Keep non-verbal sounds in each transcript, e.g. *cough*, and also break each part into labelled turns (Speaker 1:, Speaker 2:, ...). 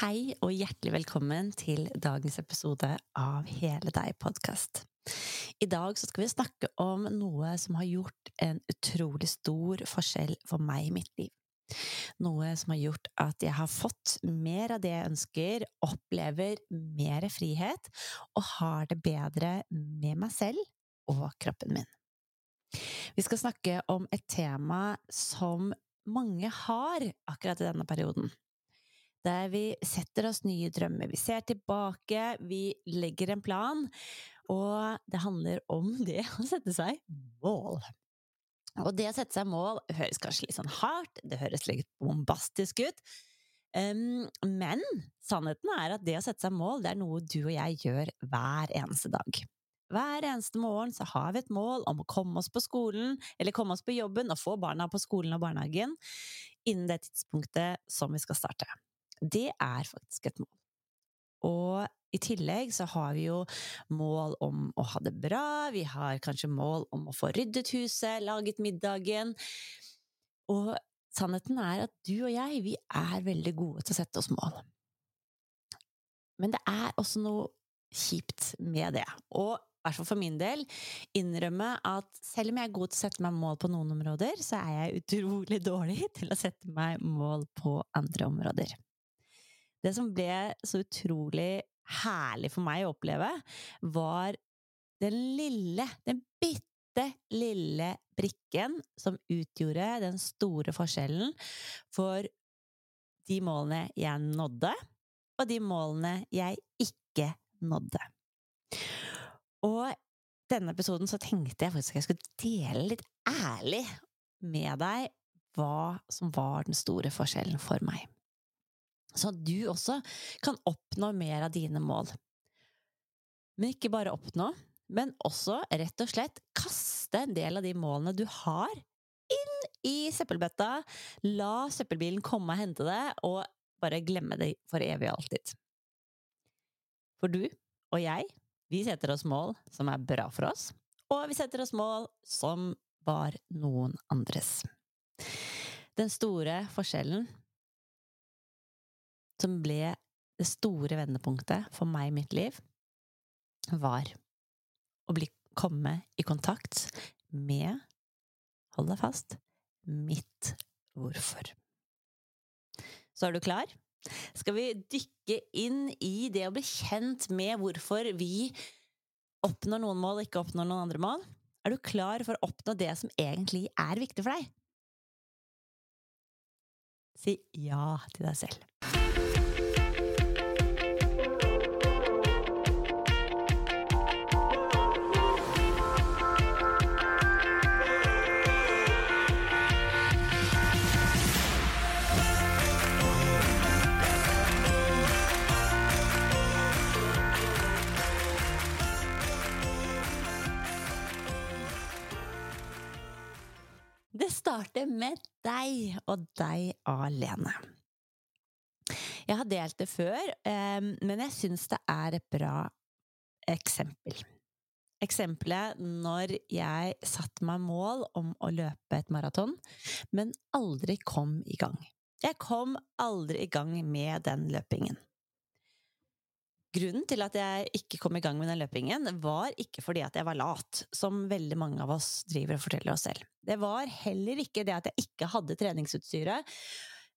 Speaker 1: Hei og hjertelig velkommen til dagens episode av Hele deg-podkast. I dag skal vi snakke om noe som har gjort en utrolig stor forskjell for meg i mitt liv. Noe som har gjort at jeg har fått mer av det jeg ønsker, opplever mer frihet og har det bedre med meg selv og kroppen min. Vi skal snakke om et tema som mange har akkurat i denne perioden der vi setter oss nye drømmer. Vi ser tilbake, vi legger en plan, og det handler om *laughs* det å sette seg mål. Og det å sette seg mål høres kanskje litt sånn hardt, det høres litt bombastisk ut, um, men sannheten er at det å sette seg mål, det er noe du og jeg gjør hver eneste dag. Hver eneste morgen så har vi et mål om å komme oss på skolen, eller komme oss på jobben og få barna på skolen og barnehagen innen det tidspunktet som vi skal starte det er faktisk et mål. Og i tillegg så har vi jo mål om å ha det bra, vi har kanskje mål om å få ryddet huset, laget middagen. Og sannheten er at du og jeg, vi er veldig gode til å sette oss mål. Men det er også noe kjipt med det. Og i hvert fall for min del, innrømme at selv om jeg er god til å sette meg mål på noen områder, så er jeg utrolig *laughs* dårlig til å sette meg mål på andre områder. Det som ble så utrolig herlig for meg å oppleve, var den lille, den bitte lille brikken som utgjorde den store forskjellen for de målene jeg nådde, og de målene jeg ikke nådde. Og denne episoden så tenkte jeg faktisk jeg skulle dele litt ærlig med deg hva som var den store forskjellen for meg så at du også kan oppnå mer av dine mål. Men ikke bare oppnå, men også rett og slett kaste en del av de målene du har, inn i søppelbøtta, la søppelbilen komme og hente det, og bare glemme det for evig og alltid. For du og jeg, vi setter oss mål som er bra for oss, og vi setter oss mål som var noen andres. Den store forskjellen som ble det store vendepunktet for meg i mitt liv, var å bli, komme i kontakt med, hold deg fast, mitt hvorfor. Så er du klar? Skal vi dykke inn i det å bli kjent med hvorfor vi oppnår noen mål og ikke oppnår noen andre mål? Er du klar for å oppnå det som egentlig er viktig for deg? Si ja til deg selv. Starte med deg, og deg alene. Jeg har delt det før, men jeg syns det er et bra eksempel. Eksempelet når jeg satte meg mål om å løpe et maraton, men aldri kom i gang. Jeg kom aldri i gang med den løpingen. Grunnen til at jeg ikke kom i gang med den løpingen, var ikke fordi at jeg var lat, som veldig mange av oss driver og forteller oss selv. Det var heller ikke det at jeg ikke hadde treningsutstyret,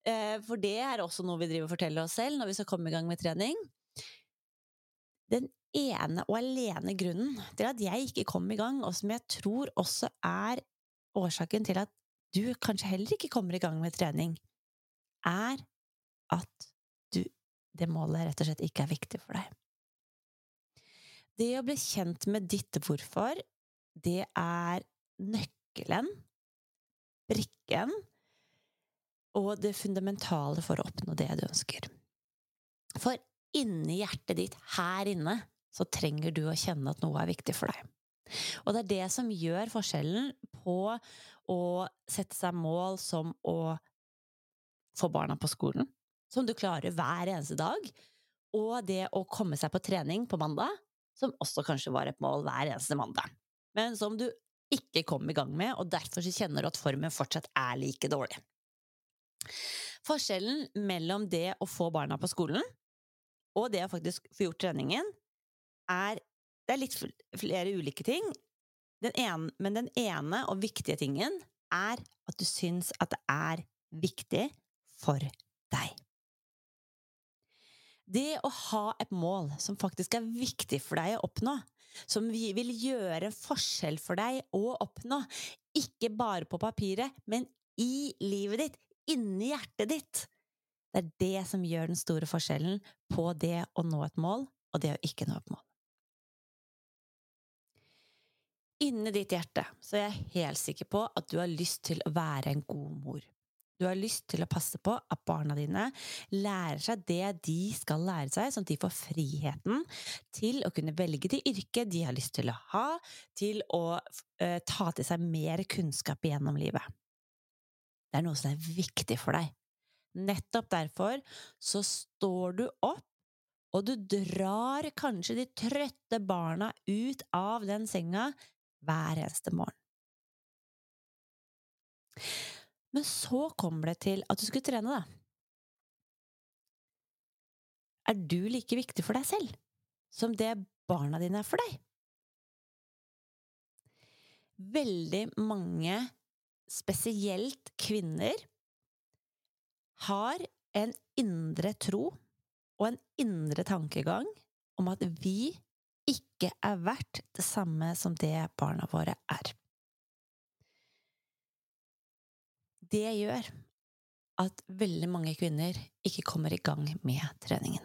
Speaker 1: eh, for det er også noe vi driver og forteller oss selv når vi skal komme i gang med trening. Den ene og alene grunnen til at jeg ikke kom i gang, og som jeg tror også er årsaken til at du kanskje heller ikke kommer i gang med trening, er at det målet rett og slett ikke er viktig for deg. Det å bli kjent med ditt hvorfor, det er nøkkelen, brikken, og det fundamentale for å oppnå det du ønsker. For inni hjertet ditt, her inne, så trenger du å kjenne at noe er viktig for deg. Og det er det som gjør forskjellen på å sette seg mål som å få barna på skolen, som du klarer hver eneste dag, og det å komme seg på trening på mandag, som også kanskje var et mål hver eneste mandag, men som du ikke kom i gang med, og derfor så kjenner du at formen fortsatt er like dårlig. Forskjellen mellom det å få barna på skolen og det å faktisk få gjort treningen, er Det er litt flere ulike ting, den ene, men den ene og viktige tingen er at du syns at det er viktig for deg. Det å ha et mål som faktisk er viktig for deg å oppnå, som vil gjøre en forskjell for deg å oppnå, ikke bare på papiret, men i livet ditt, inni hjertet ditt, det er det som gjør den store forskjellen på det å nå et mål og det å ikke nå et mål. Inni ditt hjerte så er jeg helt sikker på at du har lyst til å være en god mor. Du har lyst til å passe på at barna dine lærer seg det de skal lære seg, sånn at de får friheten til å kunne velge det yrket de har lyst til å ha, til å uh, ta til seg mer kunnskap gjennom livet. Det er noe som er viktig for deg. Nettopp derfor så står du opp, og du drar kanskje de trøtte barna ut av den senga hver eneste morgen. Men så kommer det til at du skulle trene, da. Er du like viktig for deg selv som det barna dine er for deg? Veldig mange, spesielt kvinner, har en indre tro og en indre tankegang om at vi ikke er verdt det samme som det barna våre er. Det gjør at veldig mange kvinner ikke kommer i gang med treningen.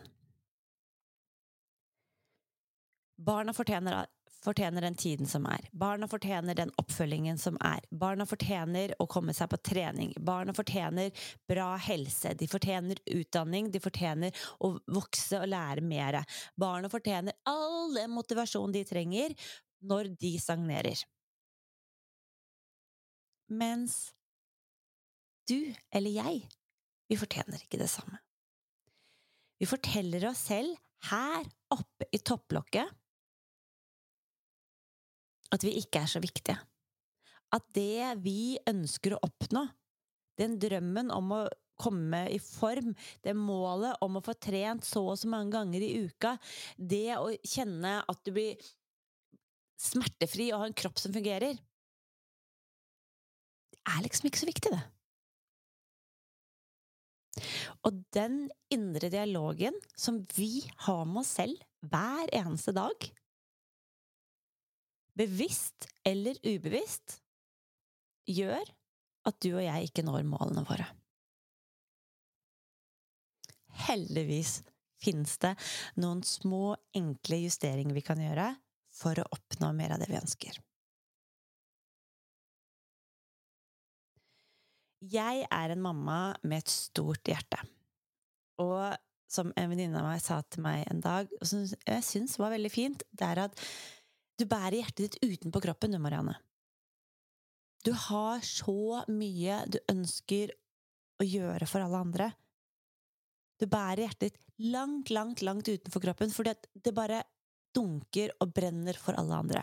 Speaker 1: Barna fortjener fortjener den tiden som er. Barna fortjener den oppfølgingen som er. Barna fortjener å komme seg på trening. Barna fortjener bra helse. De fortjener utdanning. De fortjener å vokse og lære mer. Barna fortjener all den motivasjonen de trenger når de stagnerer. Mens du eller jeg, vi fortjener ikke det samme. Vi forteller oss selv her oppe i topplokket at vi ikke er så viktige. At det vi ønsker å oppnå, den drømmen om å komme i form, det målet om å få trent så og så mange ganger i uka, det å kjenne at du blir smertefri og har en kropp som fungerer Det er liksom ikke så viktig, det. Og den indre dialogen som vi har med oss selv hver eneste dag, bevisst eller ubevisst, gjør at du og jeg ikke når målene våre. Heldigvis finnes det noen små, enkle justeringer vi kan gjøre for å oppnå mer av det vi ønsker. Jeg er en mamma med et stort hjerte. Og som en venninne av meg sa til meg en dag, og som jeg syns var veldig fint, det er at du bærer hjertet ditt utenpå kroppen, du, Marianne. Du har så mye du ønsker å gjøre for alle andre. Du bærer hjertet ditt langt, langt, langt utenfor kroppen fordi det bare dunker og brenner for alle andre.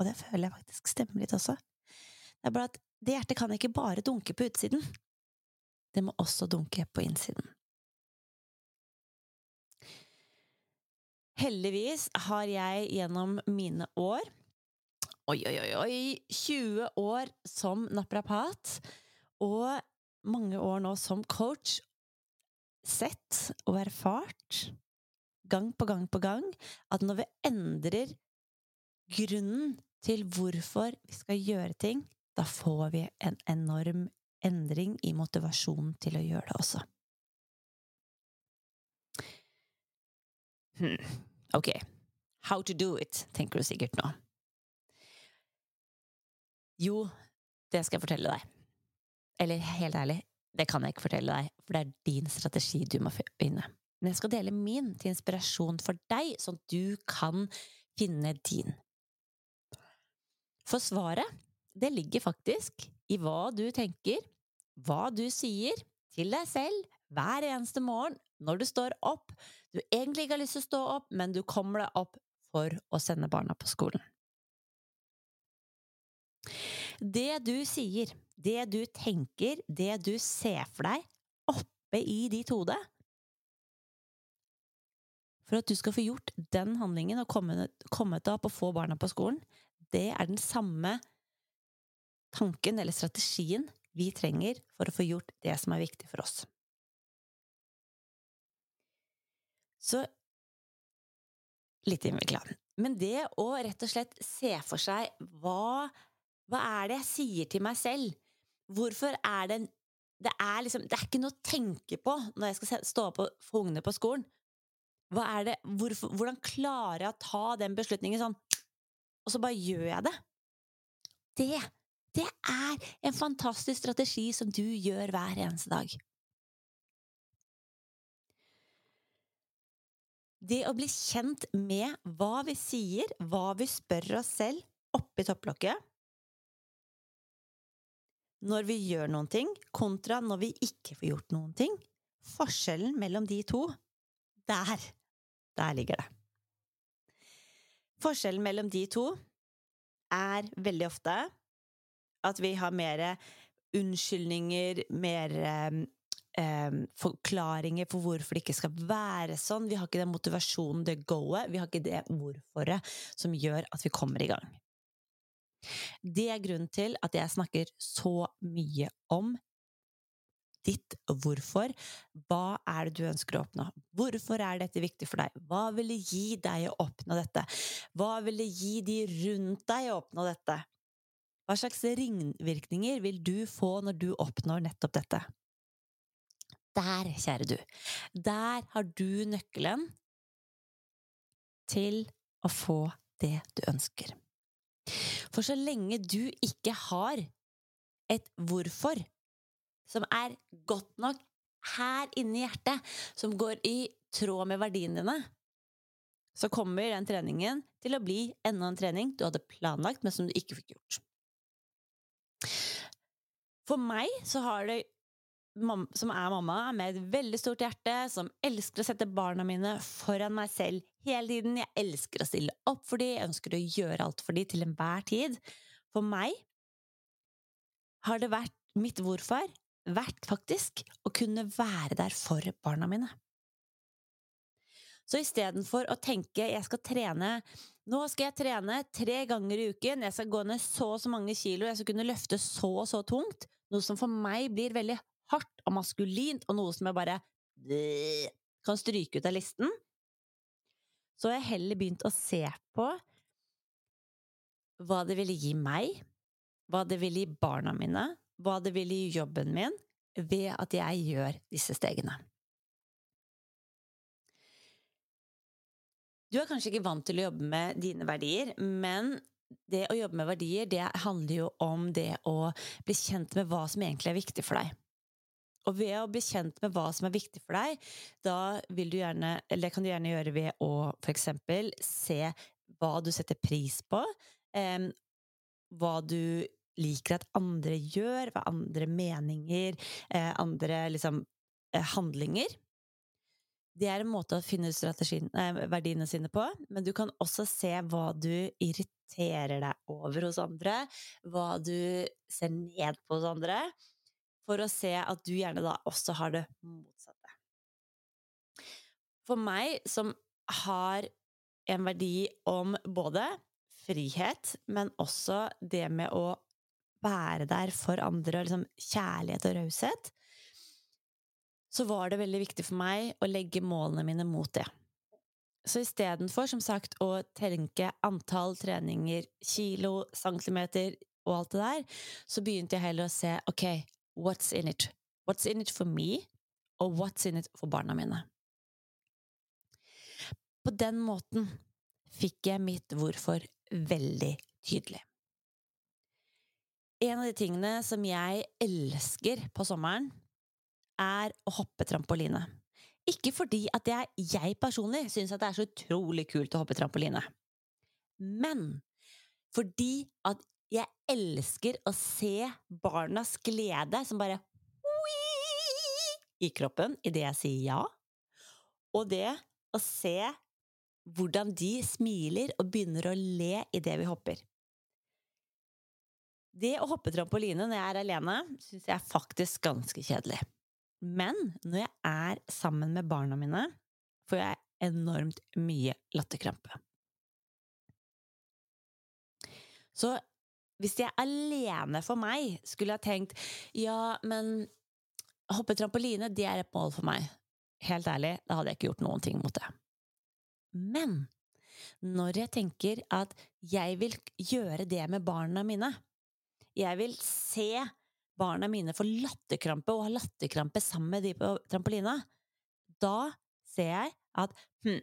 Speaker 1: Og det føler jeg faktisk stemmer litt også. Det er bare at det hjertet kan ikke bare dunke på utsiden. Det må også dunke på innsiden. Heldigvis har jeg gjennom mine år Oi, oi, oi, oi 20 år som naprapat og mange år nå som coach sett og erfart gang på gang på gang at når vi endrer grunnen til hvorfor vi skal gjøre ting, da får vi en enorm endring i motivasjonen til å gjøre det også. Hmm. Ok, how to do it, tenker du sikkert nå. Jo, det skal jeg fortelle deg. Eller helt ærlig, det kan jeg ikke fortelle deg, for det er din strategi du må finne. Men jeg skal dele min til inspirasjon for deg, sånn at du kan finne din. For svaret, det ligger faktisk i hva du tenker, hva du sier til deg selv hver eneste morgen når du står opp, du egentlig ikke har lyst til å stå opp, men du kommer deg opp for å sende barna på skolen. Det du sier, det du tenker, det du ser for deg oppe i ditt hode for at du skal få gjort den handlingen og komme, komme deg opp og få barna på skolen, det er den samme tanken eller strategien vi trenger for å få gjort det som er viktig for oss. Så litt innvikla. Men det å rett og slett se for seg hva, hva er det jeg sier til meg selv? Hvorfor er det det er, liksom, det er ikke noe å tenke på når jeg skal stå opp og få ungene på skolen. Det, hvorfor, hvordan klarer jeg å ta den beslutningen sånn, og så bare gjør jeg det? Det, det er en fantastisk strategi som du gjør hver eneste dag. Det å bli kjent med hva vi sier, hva vi spør oss selv oppi topplokket når vi gjør noen ting, kontra når vi ikke får gjort noen ting, forskjellen mellom de to, der der ligger det. Forskjellen mellom de to er veldig ofte at vi har mer unnskyldninger, mer eh, forklaringer for hvorfor det ikke skal være sånn. Vi har ikke den motivasjonen, det go-et, vi har ikke det hvorforet som gjør at vi kommer i gang. Det er grunnen til at jeg snakker så mye om ditt hvorfor. Hva er det du ønsker å oppnå? Hvorfor er dette viktig for deg? Hva vil det gi deg å oppnå dette? Hva vil det gi de rundt deg å oppnå dette? Hva slags ringvirkninger vil du få når du oppnår nettopp dette? Der, kjære du, der har du nøkkelen til å få det du ønsker. For så lenge du ikke har et hvorfor, som er godt nok her inne i hjertet, som går i tråd med verdiene dine, så kommer den treningen til å bli enda en trening du hadde planlagt, men som du ikke fikk gjort. For meg så har det som er mamma, med et veldig stort hjerte, som elsker å sette barna mine foran meg selv hele tiden. Jeg elsker å stille opp for dem, jeg ønsker å gjøre alt for dem til enhver tid. For meg har det vært mitt hvorfor vært faktisk å kunne være der for barna mine. Så istedenfor å tenke jeg skal trene nå skal jeg trene tre ganger i uken, jeg skal gå ned så og så mange kilo, jeg skal kunne løfte så og så tungt, noe som for meg blir veldig hardt og maskulint, og noe som jeg bare kan stryke ut av listen, så har jeg heller begynt å se på hva det ville gi meg, hva det ville gi barna mine, hva det vil gi jobben min, ved at jeg gjør disse stegene. Du er kanskje ikke vant til å jobbe med dine verdier, men det å jobbe med verdier, det handler jo om det å bli kjent med hva som egentlig er viktig for deg. Og ved å bli kjent med hva som er viktig for deg, da vil du gjerne, eller kan du gjerne gjøre ved å for eksempel se hva du setter pris på, eh, hva du liker at andre gjør, hva andre meninger, eh, andre liksom eh, handlinger. Det er en måte å finne eh, verdiene sine på, men du kan også se hva du irriterer deg over hos andre, hva du ser ned på hos andre, for å se at du gjerne da også har det motsatte. For meg som har en verdi om både frihet, men også det med å være der for andre, og liksom kjærlighet og raushet, så var det veldig viktig for meg å legge målene mine mot det. Så istedenfor, som sagt, å tenke antall treninger, kilo, centimeter og alt det der, så begynte jeg heller å se ok, what's in it? What's in it for me, og what's in it for barna mine? På den måten fikk jeg mitt hvorfor veldig tydelig. En av de tingene som jeg elsker på sommeren, er å hoppe trampoline. Ikke fordi at jeg, jeg personlig syns at det er så utrolig kult å hoppe trampoline, men fordi at jeg elsker å se barnas glede som bare i kroppen idet jeg sier ja, og det å se hvordan de smiler og begynner å le idet vi hopper. Det å hoppe trampoline når jeg er alene, syns jeg er faktisk ganske kjedelig. Men når jeg er sammen med barna mine, får jeg enormt mye latterkrampe. Så hvis jeg alene for meg skulle ha tenkt ja, men hoppe trampoline, det er et mål for meg. Helt ærlig, da hadde jeg ikke gjort noen ting mot det. Men når jeg tenker at jeg vil gjøre det med barna mine, jeg vil se barna mine får latterkrampe og har latterkrampe sammen med de på trampolina, da ser jeg at hm,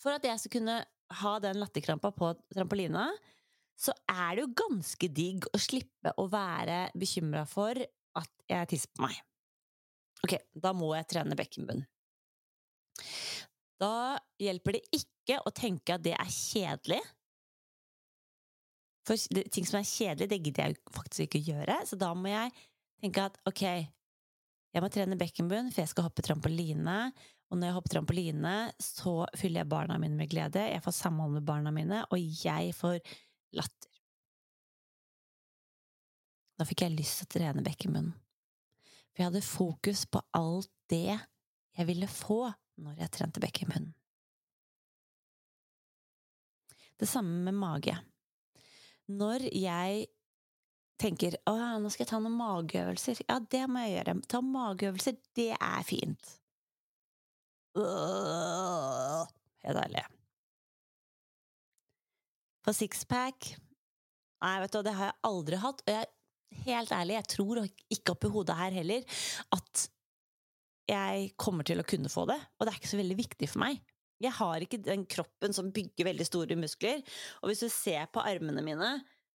Speaker 1: for at jeg skal kunne ha den latterkrampa på trampolina, så er det jo ganske digg å slippe å være bekymra for at jeg tisser på meg. Ok, da må jeg trene bekkenbunn. Da hjelper det ikke å tenke at det er kjedelig. For ting som er kjedelig, det gidder jeg faktisk ikke å gjøre, så da må jeg tenke at ok, jeg må trene bekkenbunn, for jeg skal hoppe trampoline. Og når jeg hopper trampoline, så fyller jeg barna mine med glede, jeg får samhold med barna mine, og jeg får latter. Da fikk jeg lyst til å trene bekkenbunnen. For jeg hadde fokus på alt det jeg ville få når jeg trente bekkenbunnen. Det samme med mage. Når jeg tenker å, nå skal jeg ta noen mageøvelser, ja, det må jeg gjøre. Ta mageøvelser, det er fint. Helt ærlig. For sixpack Nei, vet du, det har jeg aldri hatt. Og jeg, helt ærlig, jeg tror ikke oppi hodet her heller at jeg kommer til å kunne få det. Og det er ikke så veldig viktig for meg. Jeg har ikke den kroppen som bygger veldig store muskler. Og hvis du ser på armene mine,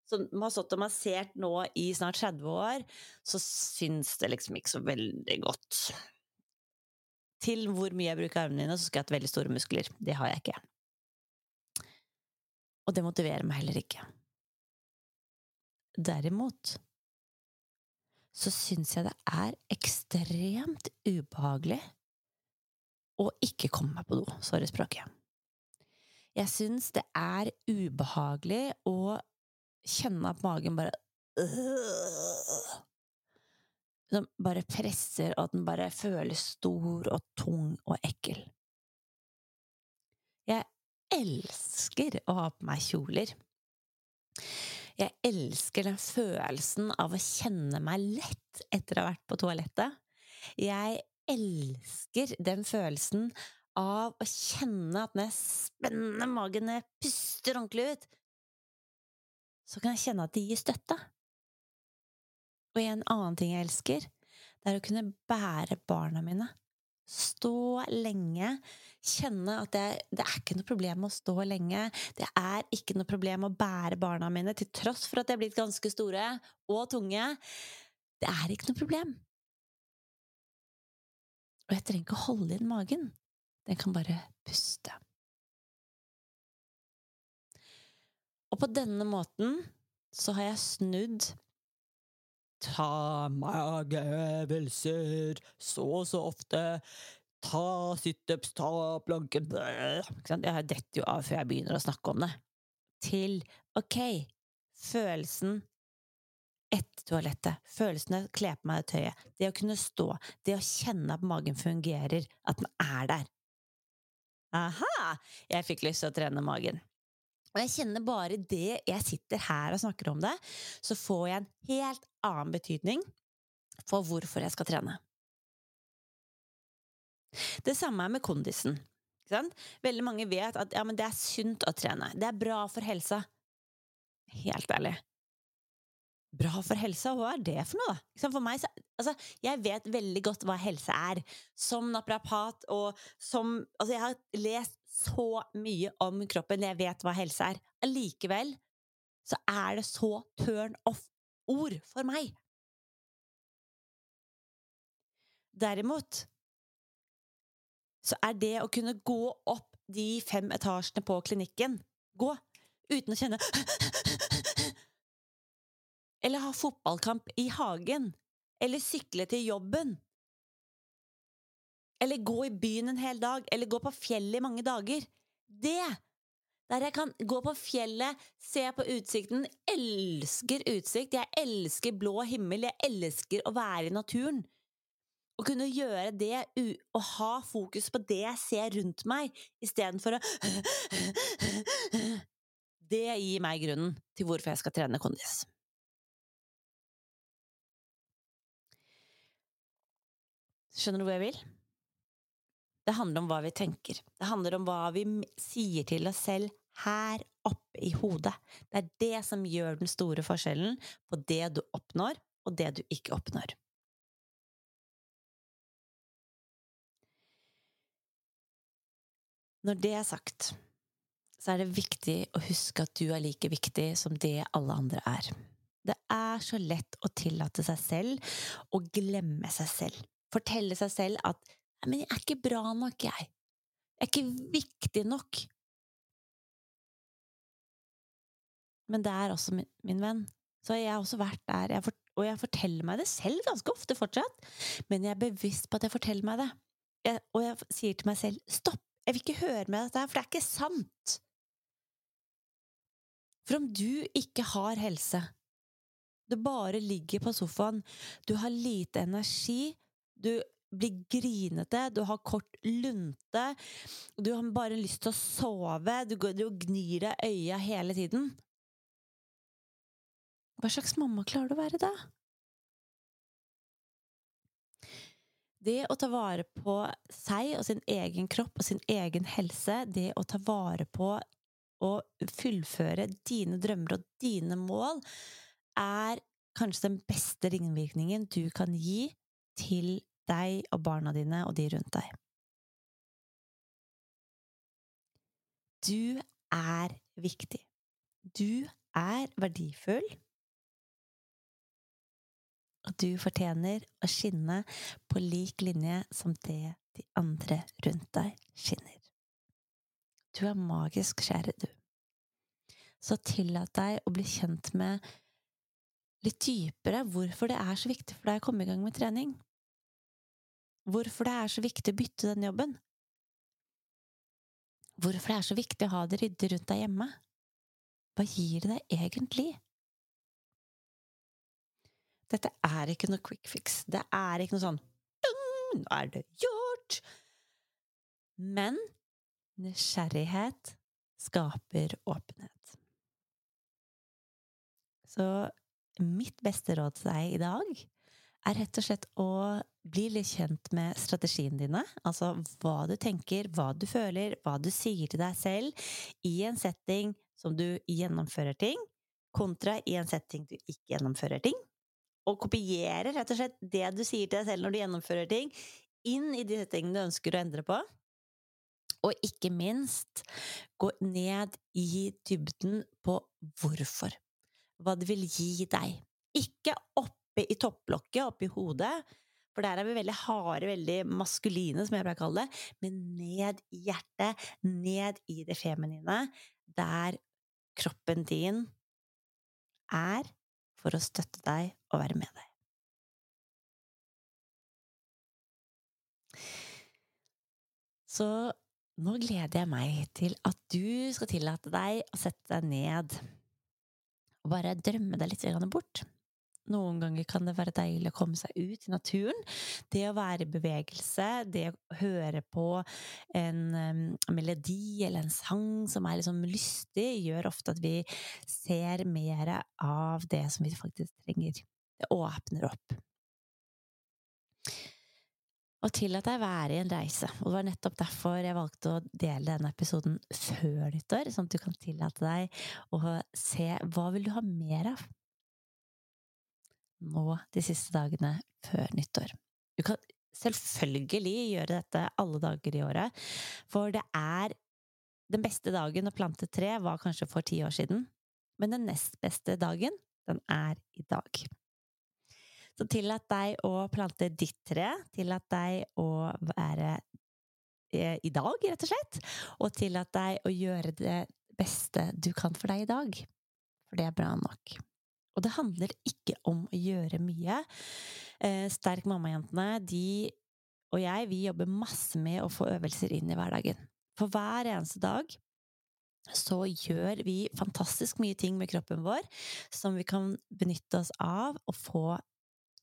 Speaker 1: som har stått og massert nå i snart 30 år, så syns det liksom ikke så veldig godt. Til hvor mye jeg bruker armene dine, så skal jeg ha veldig store muskler. Det har jeg ikke. Og det motiverer meg heller ikke. Derimot så syns jeg det er ekstremt ubehagelig å ikke komme meg på do. Sorry språket. Jeg syns det er ubehagelig å kjenne at magen bare øh, Som bare presser, og at den bare føles stor og tung og ekkel. Jeg elsker å ha på meg kjoler. Jeg elsker den følelsen av å kjenne meg lett etter å ha vært på toalettet. Jeg elsker den følelsen av å kjenne at når jeg spenner magen, når jeg puster ordentlig ut, så kan jeg kjenne at de gir støtte. Og en annen ting jeg elsker, det er å kunne bære barna mine. Stå lenge, kjenne at det, det, er ikke noe problem å stå lenge. Det er ikke noe problem å bære barna mine, til tross for at de er blitt ganske store og tunge. Det er ikke noe problem. Og jeg trenger ikke å holde inn magen. Den kan bare puste. Og på denne måten så har jeg snudd Ta mageøvelser så og så ofte Ta situps, ta planken Jeg detter jo av før jeg begynner å snakke om det. Til ok, følelsen etter toalettet, følelsen av å kle på meg det tøyet, det å kunne stå, det å kjenne at magen fungerer, at den er der. Aha! Jeg fikk lyst til å trene magen. Og jeg kjenner bare det jeg sitter her og snakker om det, så får jeg en helt annen betydning for hvorfor jeg skal trene. Det samme er med kondisen. Veldig mange vet at ja, det er sunt å trene. Det er bra for helsa. Helt ærlig. Bra for helsa, hva er det for noe, da? For meg, altså, jeg vet veldig godt hva helse er. Som naprapat og som Altså, jeg har lest så mye om kroppen, jeg vet hva helse er. Allikevel så er det så turn off-ord for meg. Derimot så er det å kunne gå opp de fem etasjene på klinikken Gå uten å kjenne Eller ha fotballkamp i hagen. Eller sykle til jobben. Eller gå i byen en hel dag. Eller gå på fjellet i mange dager. Det! Der jeg kan gå på fjellet, se på utsikten. Elsker utsikt. Jeg elsker blå himmel. Jeg elsker å være i naturen. Å kunne gjøre det og ha fokus på det jeg ser rundt meg, istedenfor å *laughs* Det gir meg grunnen til hvorfor jeg skal trene kondis. Skjønner du hvor jeg vil? Det handler om hva vi tenker. Det handler om hva vi sier til oss selv her oppe i hodet. Det er det som gjør den store forskjellen på det du oppnår, og det du ikke oppnår. Når det er sagt, så er det viktig å huske at du er like viktig som det alle andre er. Det er så lett å tillate seg selv å glemme seg selv. Fortelle seg selv at 'men jeg er ikke bra nok, jeg'. Jeg er ikke viktig nok. Men det er også min, min venn. Så jeg har også vært der, jeg for, og jeg forteller meg det selv ganske ofte fortsatt. Men jeg er bevisst på at jeg forteller meg det. Jeg, og jeg sier til meg selv 'stopp, jeg vil ikke høre med dette, her, for det er ikke sant'. For om du ikke har helse, du bare ligger på sofaen, du har lite energi, du blir grinete, du har kort lunte, du har bare lyst til å sove, du, du gnir deg øya hele tiden Hva slags mamma klarer du å være da? Det å ta vare på seg og sin egen kropp og sin egen helse, det å ta vare på å fullføre dine drømmer og dine mål, er kanskje den beste ringvirkningen du kan gi til deg og barna dine og de rundt deg. Du er viktig. Du er verdifull. Og du fortjener å skinne på lik linje som det de andre rundt deg skinner. Du er magisk, kjære du. Så tillat deg å bli kjent med litt dypere hvorfor det er så viktig for deg å komme i gang med trening. Hvorfor det er så viktig å bytte den jobben. Hvorfor det er så viktig å ha det ryddig rundt deg hjemme. Hva gir det deg egentlig? Dette er ikke noe quick fix. Det er ikke noe sånn Nå er det gjort! Men nysgjerrighet skaper åpenhet. Så mitt beste råd til deg i dag er rett og slett å bli litt kjent med strategiene dine. Altså hva du tenker, hva du føler, hva du sier til deg selv i en setting som du gjennomfører ting, kontra i en setting du ikke gjennomfører ting. Og kopiere rett og slett det du sier til deg selv når du gjennomfører ting, inn i de settingene du ønsker å endre på. Og ikke minst gå ned i dybden på hvorfor. Hva det vil gi deg. Ikke oppe i topplokket, oppe i hodet, for der er vi veldig harde, veldig maskuline, som jeg pleier å kalle det, men ned i hjertet, ned i det feminine, der kroppen din er for å støtte deg og være med deg. Så nå gleder jeg meg til at du skal tillate deg å sette deg ned og bare drømme deg litt bort. Noen ganger kan det være deilig å komme seg ut i naturen. Det å være i bevegelse, det å høre på en melodi eller en sang som er liksom lystig, gjør ofte at vi ser mer av det som vi faktisk trenger. Det åpner opp og tillat deg være i en reise. Og det var nettopp derfor jeg valgte å dele denne episoden før nyttår, sånn at du kan tillate deg å se hva vil du ha mer av nå de siste dagene før nyttår. Du kan selvfølgelig gjøre dette alle dager i året, for det er den beste dagen å plante tre var kanskje for ti år siden, men den nest beste dagen, den er i dag. Så tillat deg å plante ditt tre. Tillat deg å være eh, i dag, rett og slett. Og tillat deg å gjøre det beste du kan for deg i dag. For det er bra nok. Og det handler ikke om å gjøre mye. Eh, sterk mamma-jentene, de og jeg, vi jobber masse med å få øvelser inn i hverdagen. For hver eneste dag så gjør vi fantastisk mye ting med kroppen vår som vi kan benytte oss av og få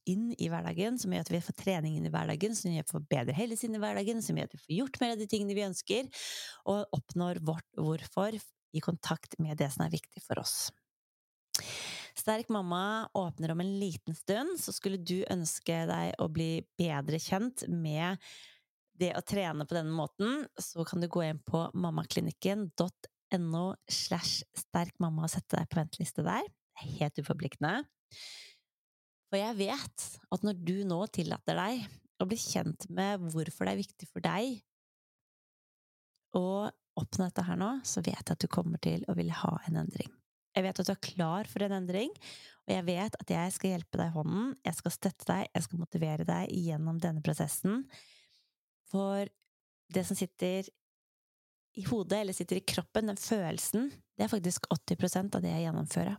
Speaker 1: inn i hverdagen, som gjør at vi får trening inn i hverdagen, som gjør at vi får bedre helse inn i hverdagen, som gjør at vi får gjort mer av de tingene vi ønsker, og oppnår vårt hvorfor i kontakt med det som er viktig for oss. Sterk mamma åpner om en liten stund, så skulle du ønske deg å bli bedre kjent med det å trene på denne måten, så kan du gå inn på mammaklinikken.no slash sterkmamma og sette deg på venteliste der. Det er Helt uforpliktende. For jeg vet at når du nå tillater deg å bli kjent med hvorfor det er viktig for deg å oppnå dette her nå, så vet jeg at du kommer til å ville ha en endring. Jeg vet at du er klar for en endring, og jeg vet at jeg skal hjelpe deg i hånden, jeg skal støtte deg, jeg skal motivere deg gjennom denne prosessen. For det som sitter i hodet, eller sitter i kroppen, den følelsen, det er faktisk 80% av det jeg gjennomfører.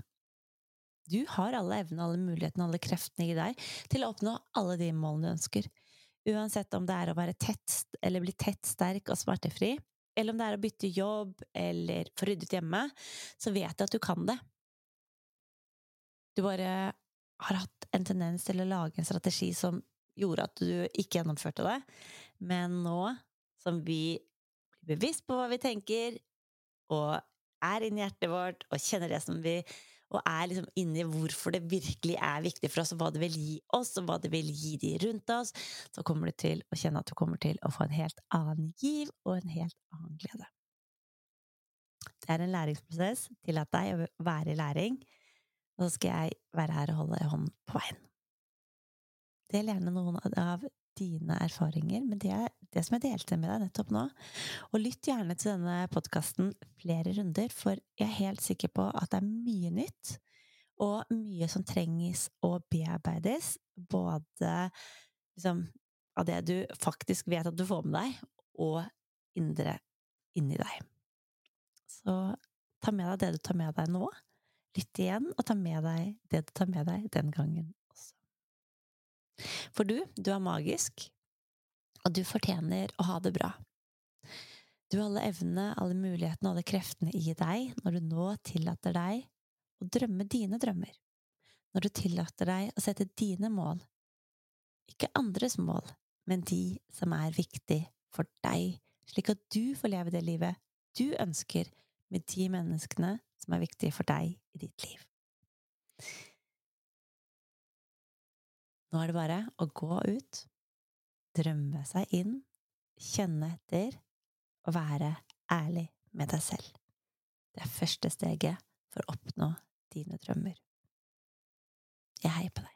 Speaker 1: Du har alle evnene, alle mulighetene, alle kreftene i deg til å oppnå alle de målene du ønsker. Uansett om det er å være tett, eller bli tett, sterk og smertefri, eller om det er å bytte jobb eller få ryddet hjemme, så vet jeg at du kan det. Du bare har hatt en tendens til å lage en strategi som gjorde at du ikke gjennomførte det, men nå som vi blir bevisst på hva vi tenker, og er inni hjertet vårt og kjenner det som vi og er liksom inni hvorfor det virkelig er viktig for oss, og hva det vil gi oss, og hva det vil gi de rundt oss, så kommer du til å kjenne at du kommer til å få en helt annen giv og en helt annen glede. Det er en læringsprosess. Tillat deg å være i læring, og så skal jeg være her og holde hånden på veien. Del gjerne noen av dine erfaringer med det, det, som jeg delte med deg nettopp nå. Og lytt gjerne til denne podkasten flere runder, for jeg er helt sikker på at det er mye nytt, og mye som trenges å bearbeides, både liksom, av det du faktisk vet at du får med deg, og indre inni deg. Så ta med deg det du tar med deg nå. Lytt igjen, og ta med deg det du tar med deg den gangen for du, du er magisk, og du fortjener å ha det bra. Du har alle evnene, alle mulighetene og alle kreftene i deg når du nå tillater deg å drømme dine drømmer. Når du tillater deg å sette dine mål. Ikke andres mål, men de som er viktig for deg, slik at du får leve det livet du ønsker med de menneskene som er viktige for deg i ditt liv. Nå er det bare å gå ut, drømme seg inn, kjenne etter og være ærlig med deg selv. Det er første steget for å oppnå dine drømmer. Jeg heier på deg.